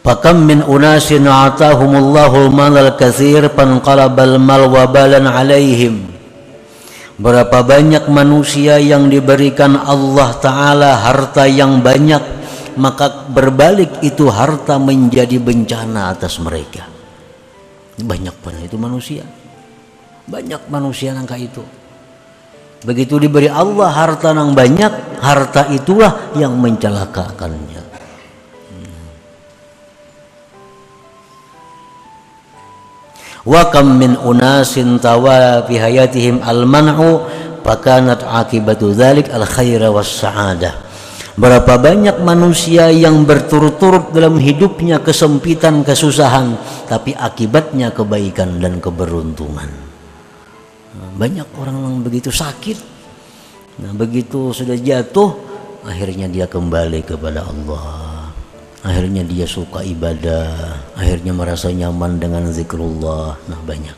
Fakam min unasin atahumullahu al-mal al-kathir fanqalabal mal wabalan alaihim. Berapa banyak manusia yang diberikan Allah Ta'ala harta yang banyak Maka berbalik itu harta menjadi bencana atas mereka. Banyak pernah itu manusia. Banyak manusia nangka itu. Begitu diberi Allah harta yang banyak Harta itulah yang mencelakakannya wa kam min unasin tawa fi hayatihim al man'u fakanat akibatu dzalik al khaira was sa'adah berapa banyak manusia yang berturut-turut dalam hidupnya kesempitan kesusahan tapi akibatnya kebaikan dan keberuntungan. Banyak orang yang begitu sakit nah begitu sudah jatuh akhirnya dia kembali kepada Allah akhirnya dia suka ibadah akhirnya merasa nyaman dengan zikrullah nah banyak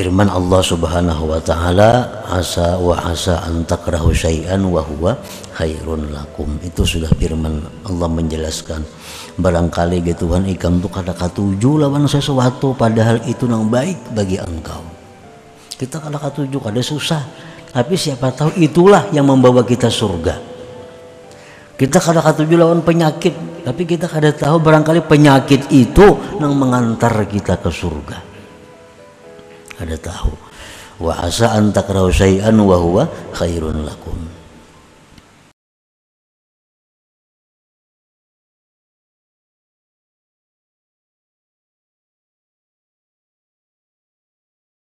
Firman Allah Subhanahu wa taala asa wa asa an takrahu syai'an wa huwa khairun lakum. Itu sudah firman Allah menjelaskan. Barangkali gitu Tuhan ikan tuh kada katuju lawan sesuatu padahal itu nang baik bagi engkau kita kalau ketujuh ada susah. Tapi siapa tahu itulah yang membawa kita surga. Kita kada ketujuh lawan penyakit. Tapi kita kada tahu barangkali penyakit itu yang mengantar kita ke surga. Ada tahu. Wa asa an takrahu syai'an wa huwa khairun lakum